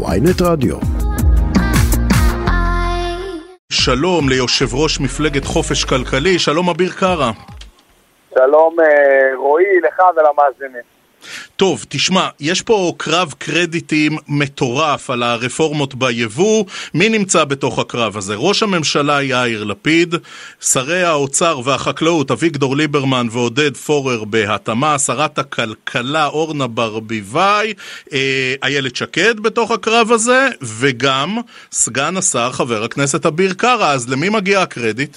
ויינט רדיו. שלום ליושב ראש מפלגת חופש כלכלי, שלום אביר קארה. שלום אה, רועי, לך ולמאזינים. טוב, תשמע, יש פה קרב קרדיטים מטורף על הרפורמות ביבוא. מי נמצא בתוך הקרב הזה? ראש הממשלה יאיר לפיד, שרי האוצר והחקלאות אביגדור ליברמן ועודד פורר בהתאמה, שרת הכלכלה אורנה ברביבאי, אה, איילת שקד בתוך הקרב הזה, וגם סגן השר חבר הכנסת אביר קארה. אז למי מגיע הקרדיט?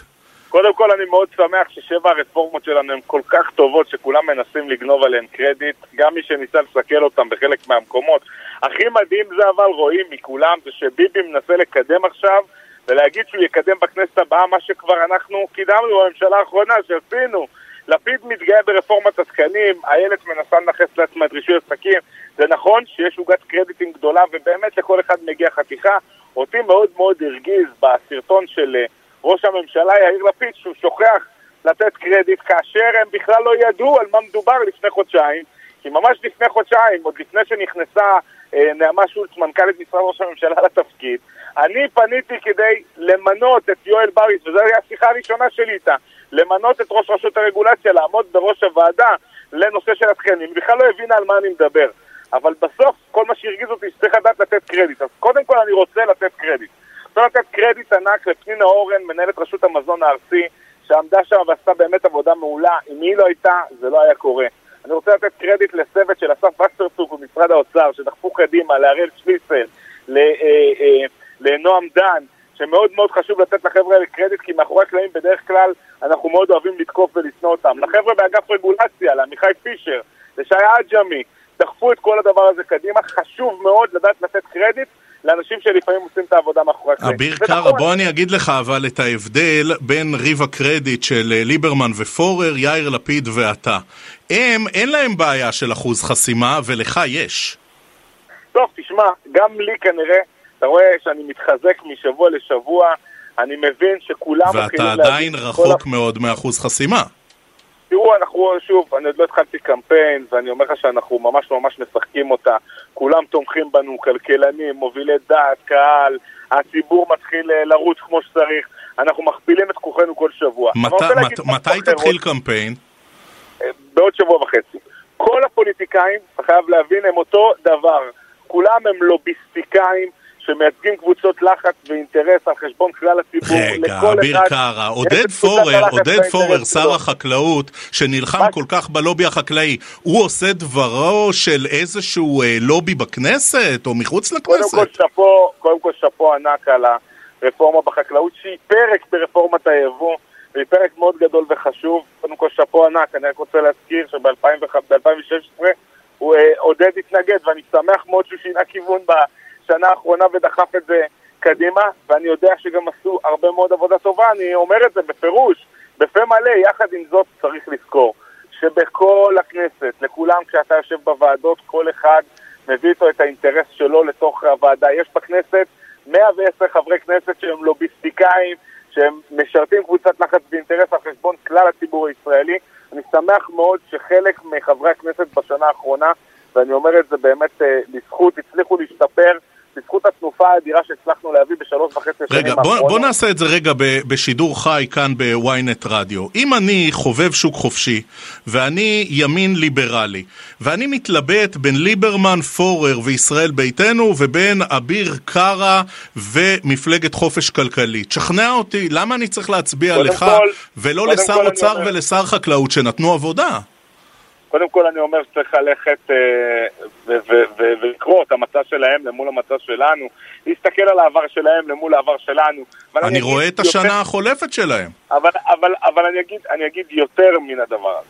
קודם כל אני מאוד שמח ששבע הרפורמות שלנו הן כל כך טובות שכולם מנסים לגנוב עליהן קרדיט, גם מי שניסה לסכל אותם בחלק מהמקומות. הכי מדהים זה אבל, רואים מכולם, זה שביבי מנסה לקדם עכשיו ולהגיד שהוא יקדם בכנסת הבאה מה שכבר אנחנו קידמנו בממשלה האחרונה שעשינו. לפיד מתגאה ברפורמת התקנים, איילת מנסה לנכס לעצמה את רישוי עסקים. זה נכון שיש עוגת קרדיטים גדולה ובאמת לכל אחד מגיע חתיכה. אותי מאוד מאוד הרגיז בסרטון של... ראש הממשלה יאיר לפיד שהוא שוכח לתת קרדיט כאשר הם בכלל לא ידעו על מה מדובר לפני חודשיים כי ממש לפני חודשיים, עוד לפני שנכנסה אה, נעמה שולץ, מנכ"לית משרד ראש הממשלה לתפקיד, אני פניתי כדי למנות את יואל בריס, וזו הייתה השיחה הראשונה שלי איתה, למנות את ראש רשות הרגולציה, לעמוד בראש הוועדה לנושא של התקנים, היא בכלל לא הבינה על מה אני מדבר. אבל בסוף, כל מה שהרגיז אותי, שצריך לדעת לתת קרדיט. אז קודם כל אני רוצה לתת קרדיט. רוצה לתת קרדיט ענק לפנינה אורן, מנהלת רשות המזון הארצי, שעמדה שם ועשתה באמת עבודה מעולה. אם היא לא הייתה, זה לא היה קורה. אני רוצה לתת קרדיט לצוות של אסף וסרצוג במשרד האוצר, שדחפו קדימה, להראל שליסל, אה, אה, לנועם דן, שמאוד מאוד חשוב לתת לחבר'ה האלה קרדיט, כי מאחורי הקלעים בדרך כלל אנחנו מאוד אוהבים לתקוף ולשנוא אותם. לחבר'ה באגף רגולציה, לעמיחי פישר, לשי עג'מי, דחפו את כל הדבר הזה קדימה. חשוב מאוד לדעת לתת קרדיט לאנשים שלפעמים עושים את העבודה מאחורי הקלעים. אביר קארה, בוא אני אגיד לך אבל את ההבדל בין ריב הקרדיט של אה, ליברמן ופורר, יאיר לפיד ואתה. הם, אין להם בעיה של אחוז חסימה, ולך יש. טוב, תשמע, גם לי כנראה, אתה רואה שאני מתחזק משבוע לשבוע, אני מבין שכולם... ואתה עדיין רחוק מאוד מאחוז חסימה. תראו, אנחנו, שוב, אני עוד לא התחלתי קמפיין, ואני אומר לך שאנחנו ממש ממש משחקים אותה. כולם תומכים בנו, כלכלנים, מובילי דעת, קהל, הציבור מתחיל אה, לרוץ כמו שצריך. אנחנו מכפילים את כוחנו כל שבוע. מת, מת, מתי תתחיל קמפיין? אה, בעוד שבוע וחצי. כל הפוליטיקאים, אתה חייב להבין, הם אותו דבר. כולם הם לוביסטיקאים. שמייצגים קבוצות לחץ ואינטרס על חשבון כלל הציבור. רגע, אביר קארה, עודד פורר, עודד פורר, שר החקלאות, שנלחם כל כך בלובי החקלאי, הוא עושה דברו של איזשהו אה, לובי בכנסת או מחוץ לכנסת? קודם כל שאפו, ענק על הרפורמה בחקלאות, שהיא פרק ברפורמת היבוא. והיא פרק מאוד גדול וחשוב. קודם כל שאפו ענק, אני רק רוצה להזכיר שב-2016 הוא אה, עודד התנגד, ואני שמח מאוד שהוא שינה כיוון ב... שנה האחרונה ודחף את זה קדימה, ואני יודע שגם עשו הרבה מאוד עבודה טובה, אני אומר את זה בפירוש, בפה מלא, יחד עם זאת צריך לזכור שבכל הכנסת, לכולם כשאתה יושב בוועדות, כל אחד מביא איתו את האינטרס שלו לתוך הוועדה. יש בכנסת 110 חברי כנסת שהם לוביסטיקאים, שהם משרתים קבוצת לחץ ואינטרס על חשבון כלל הציבור הישראלי. אני שמח מאוד שחלק מחברי הכנסת בשנה האחרונה, ואני אומר את זה באמת אה, לזכות, הצליחו להשתפר בזכות התנופה האדירה שהצלחנו להביא בשלוש וחצי שנים. רגע, בוא, בוא נעשה את זה רגע ב, בשידור חי כאן בוויינט רדיו. אם אני חובב שוק חופשי, ואני ימין ליברלי, ואני מתלבט בין ליברמן, פורר וישראל ביתנו, ובין אביר קארה ומפלגת חופש כלכלי, תשכנע אותי, למה אני צריך להצביע לך, כל, ולא לשר אוצר ולשר חקלאות שנתנו עבודה? קודם כל אני אומר שצריך ללכת אה, ולקרוא את המצע שלהם למול המצע שלנו, להסתכל על העבר שלהם למול העבר שלנו. אני, רואה את השנה. החולפת שלהם. אבל, אבל, אבל אני, אגיד, אני אגיד יותר מן הדבר הזה.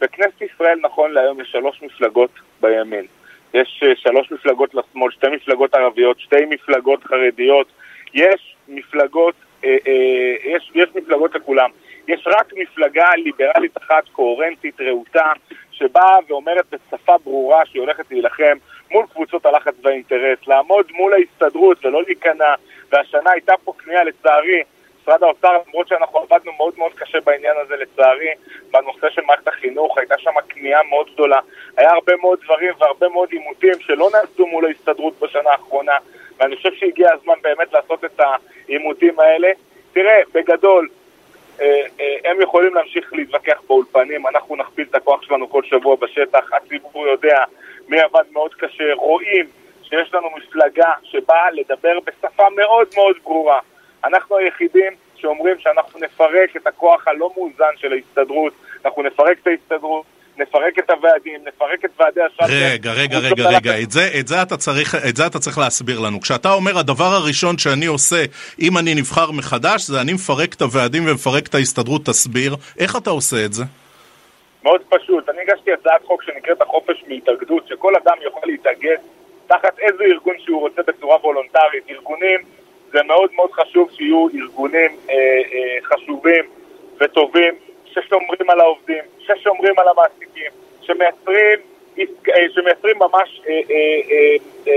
בכנסת ישראל נכון להיום יש שלוש מפלגות בימין. יש אה, שלוש מפלגות לשמאל, שתי מפלגות ערביות, שתי מפלגות חרדיות. יש מפלגות, אה, אה, יש, יש מפלגות לכולם. יש רק מפלגה ליברלית אחת, קוהרנטית, רהוטה, שבאה ואומרת בשפה ברורה שהיא הולכת להילחם מול קבוצות הלחץ והאינטרס, לעמוד מול ההסתדרות ולא להיכנע, והשנה הייתה פה כניעה לצערי משרד האוצר, למרות שאנחנו עבדנו מאוד מאוד קשה בעניין הזה לצערי, בנושא של מערכת החינוך, הייתה שם כניעה מאוד גדולה. היה הרבה מאוד דברים והרבה מאוד עימותים שלא נעשו מול ההסתדרות בשנה האחרונה, ואני חושב שהגיע הזמן באמת לעשות את העימותים האלה. תראה, בגדול, הם יכולים להמשיך להתווכח באולפנים, אנחנו נכפיל את הכוח שלנו כל שבוע בשטח, הציבור יודע מי עבד מאוד קשה, רואים שיש לנו מפלגה שבאה לדבר בשפה מאוד מאוד ברורה. אנחנו היחידים שאומרים שאנחנו נפרק את הכוח הלא מאוזן של ההסתדרות, אנחנו נפרק את ההסתדרות, נפרק את הוועדים, נפרק את ועדי השאטר. רגע, רגע, רגע, רגע, את זה, את, זה אתה צריך, את זה אתה צריך להסביר לנו. כשאתה אומר הדבר הראשון שאני עושה אם אני נבחר מחדש, זה אני מפרק את הוועדים ומפרק את ההסתדרות, תסביר. איך אתה עושה את זה? מאוד פשוט. אני הגשתי הצעת חוק שנקראת החופש מהתאגדות, שכל אדם יכול להתאגד תחת איזה ארגון שהוא רוצה בצורה וולונטרית. ארגונים, זה מאוד מאוד חשוב שיהיו ארגונים אה, אה, חשובים וטובים, ששומרים על העובדים, ששומרים על המעסיקים, שמייצרים אה, שמייצרים ממש אה, אה,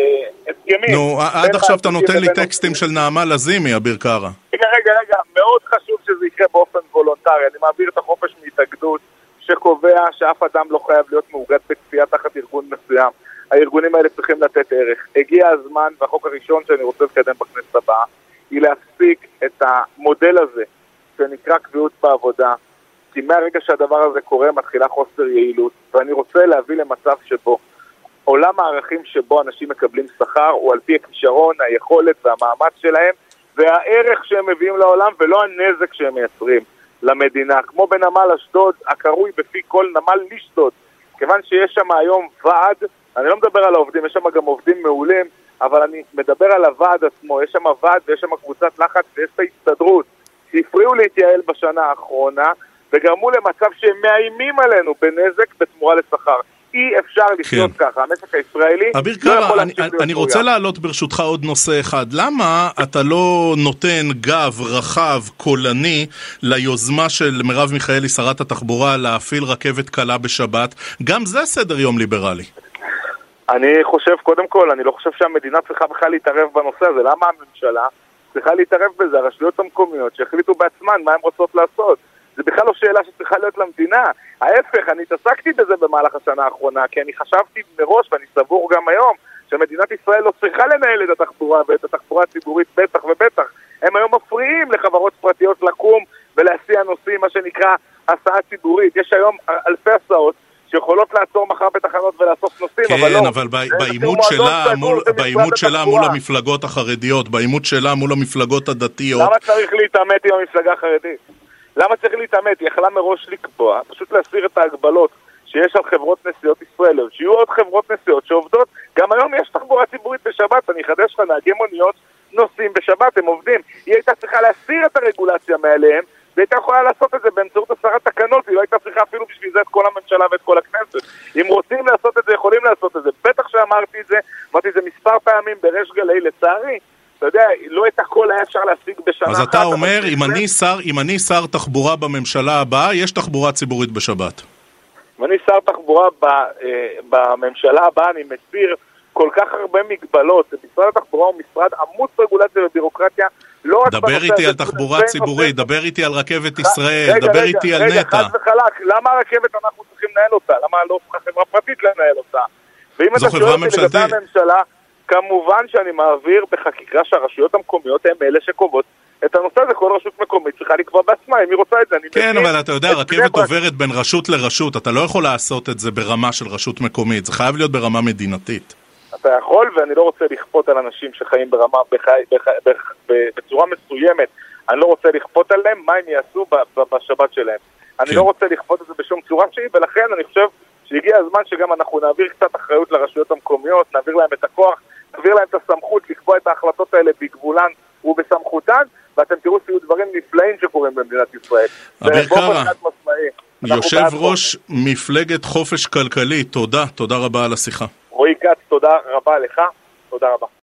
הסכמים. נו, עד עכשיו אתה נותן לי טקסטים של נעמה לזימי, אביר קארה. רגע, רגע, רגע, מאוד חשוב שזה יקרה באופן וולונטרי. אני מעביר את החופש מהתאגדות שקובע שאף אדם לא חייב להיות מאוגד בכפייה תחת ארגון מסוים. הארגונים האלה צריכים לתת ערך. הגיע הזמן, והחוק הראשון שאני רוצה לקדם בכנסת הבאה, היא להפסיק את המודל הזה שנקרא קביעות בעבודה, כי מהרגע שהדבר הזה קורה מתחילה חוסר יעילות, ואני רוצה להביא למצב שבו עולם הערכים שבו אנשים מקבלים שכר הוא על פי הכישרון, היכולת והמאמץ שלהם והערך שהם מביאים לעולם ולא הנזק שהם מייצרים למדינה. כמו בנמל אשדוד, הקרוי בפי כל נמל לישדוד, כיוון שיש שם היום ועד, אני לא מדבר על העובדים, יש שם גם עובדים מעולים, אבל אני מדבר על הוועד עצמו, יש שם ועד ויש שם קבוצת לחץ ויש את ההסתדרות. שהפריעו להתייעל בשנה האחרונה וגרמו למצב שהם מאיימים עלינו בנזק בתמורה לשכר. אי אפשר לחיות כן. ככה, המשק הישראלי אביר לא קארה, אני, אני רוצה להעלות ברשותך עוד נושא אחד. למה אתה לא נותן גב רחב, קולני, ליוזמה של מרב מיכאלי, שרת התחבורה, להפעיל רכבת קלה בשבת? גם זה סדר יום ליברלי. אני חושב, קודם כל, אני לא חושב שהמדינה צריכה בכלל להתערב בנושא הזה. למה הממשלה צריכה להתערב בזה? הרשויות המקומיות שהחליטו בעצמן מה הן רוצות לעשות. זה בכלל לא שאלה שצריכה להיות למדינה. ההפך, אני התעסקתי בזה במהלך השנה האחרונה, כי אני חשבתי מראש, ואני סבור גם היום, שמדינת ישראל לא צריכה לנהל את התחבורה ואת התחבורה הציבורית בטח ובטח. הם היום מפריעים לחברות פרטיות לקום ולהסיע נוסעים, מה שנקרא הסעה ציבורית. יש היום אלפי הסעות שיכולות לעצור מחר בתחנות ולאסוף נוסעים, כן, אבל לא. כן, אבל בעימות שלה, מול, בעימות שלה מול המפלגות החרדיות, בעימות שלה מול המפלגות הדתיות. למה צריך להתעמת עם המפלגה החרדית? למה צריך להתעמת? היא יכלה מראש לקבוע, פשוט להסיר את ההגבלות שיש על חברות נסיעות ישראליות, שיהיו עוד חברות נסיעות שעובדות. גם היום יש תחבורה ציבורית בשבת, אני אחדש לך, נהגי מוניות נוסעים בשבת, הם עובדים. היא הייתה צריכה להסיר את הרגולציה מעליהם, והייתה יכולה לעשות את זה באמצעות הסרת תקנות, היא לא הייתה צריכה אפילו בשביל זה את כל הממשלה ואת כל הכנסת. אם רוצים לעשות את זה, יכולים לעשות את זה. בטח שאמרתי את זה, אמרתי את זה מספר פעמים בריש גלי, לצערי. אתה יודע, לא את הכל היה אפשר להשיג בשנה אחת. אז אתה אומר, אם אני, שר, אם אני שר תחבורה בממשלה הבאה, יש תחבורה ציבורית בשבת. אם אני שר תחבורה ב, אה, בממשלה הבאה, אני מסיר כל כך הרבה מגבלות. משרד התחבורה הוא משרד עמוס רגולציה ובירוקרטיה. לא רק דבר איתי על תחבורה ציבורית, דבר איתי על רכבת ישראל, דבר איתי על נטע. רגע, חד וחלק, למה הרכבת אנחנו צריכים לנהל אותה? למה לא חברה פרטית לנהל אותה? ואם אתה שואל אותי לגבי הממשלה, כמובן שאני מעביר בחקיקה שהרשויות המקומיות הן אלה שקובעות את הנושא הזה, כל רשות מקומית צריכה לקבוע בעצמה אם היא רוצה את זה. כן, אבל אתה יודע, רכבת עוברת בין רשות לרשות, אתה לא יכול לעשות את זה ברמה של רשות מקומית, זה חייב להיות ברמה מדינתית. אתה יכול, ואני לא רוצה לכפות על אנשים שחיים ברמה, בחי, בח, בח, בצורה מסוימת, אני לא רוצה לכפות עליהם מה הם יעשו בשבת שלהם. כן. אני לא רוצה לכפות את זה בשום צורה שהיא, ולכן אני חושב שהגיע הזמן שגם אנחנו נעביר קצת אחריות לרשויות המקומיות, נעביר להם את הכוח, נעביר להם את הסמכות לקבוע את ההחלטות האלה בגבולן ובסמכותן, ואתם תראו שיהיו דברים נפלאים שקורים במדינת ישראל. אביר קארה, יושב ראש מפלגת חופש כלכלי, תודה, תודה רבה על השיחה. רועי כץ, תודה רבה לך, תודה רבה.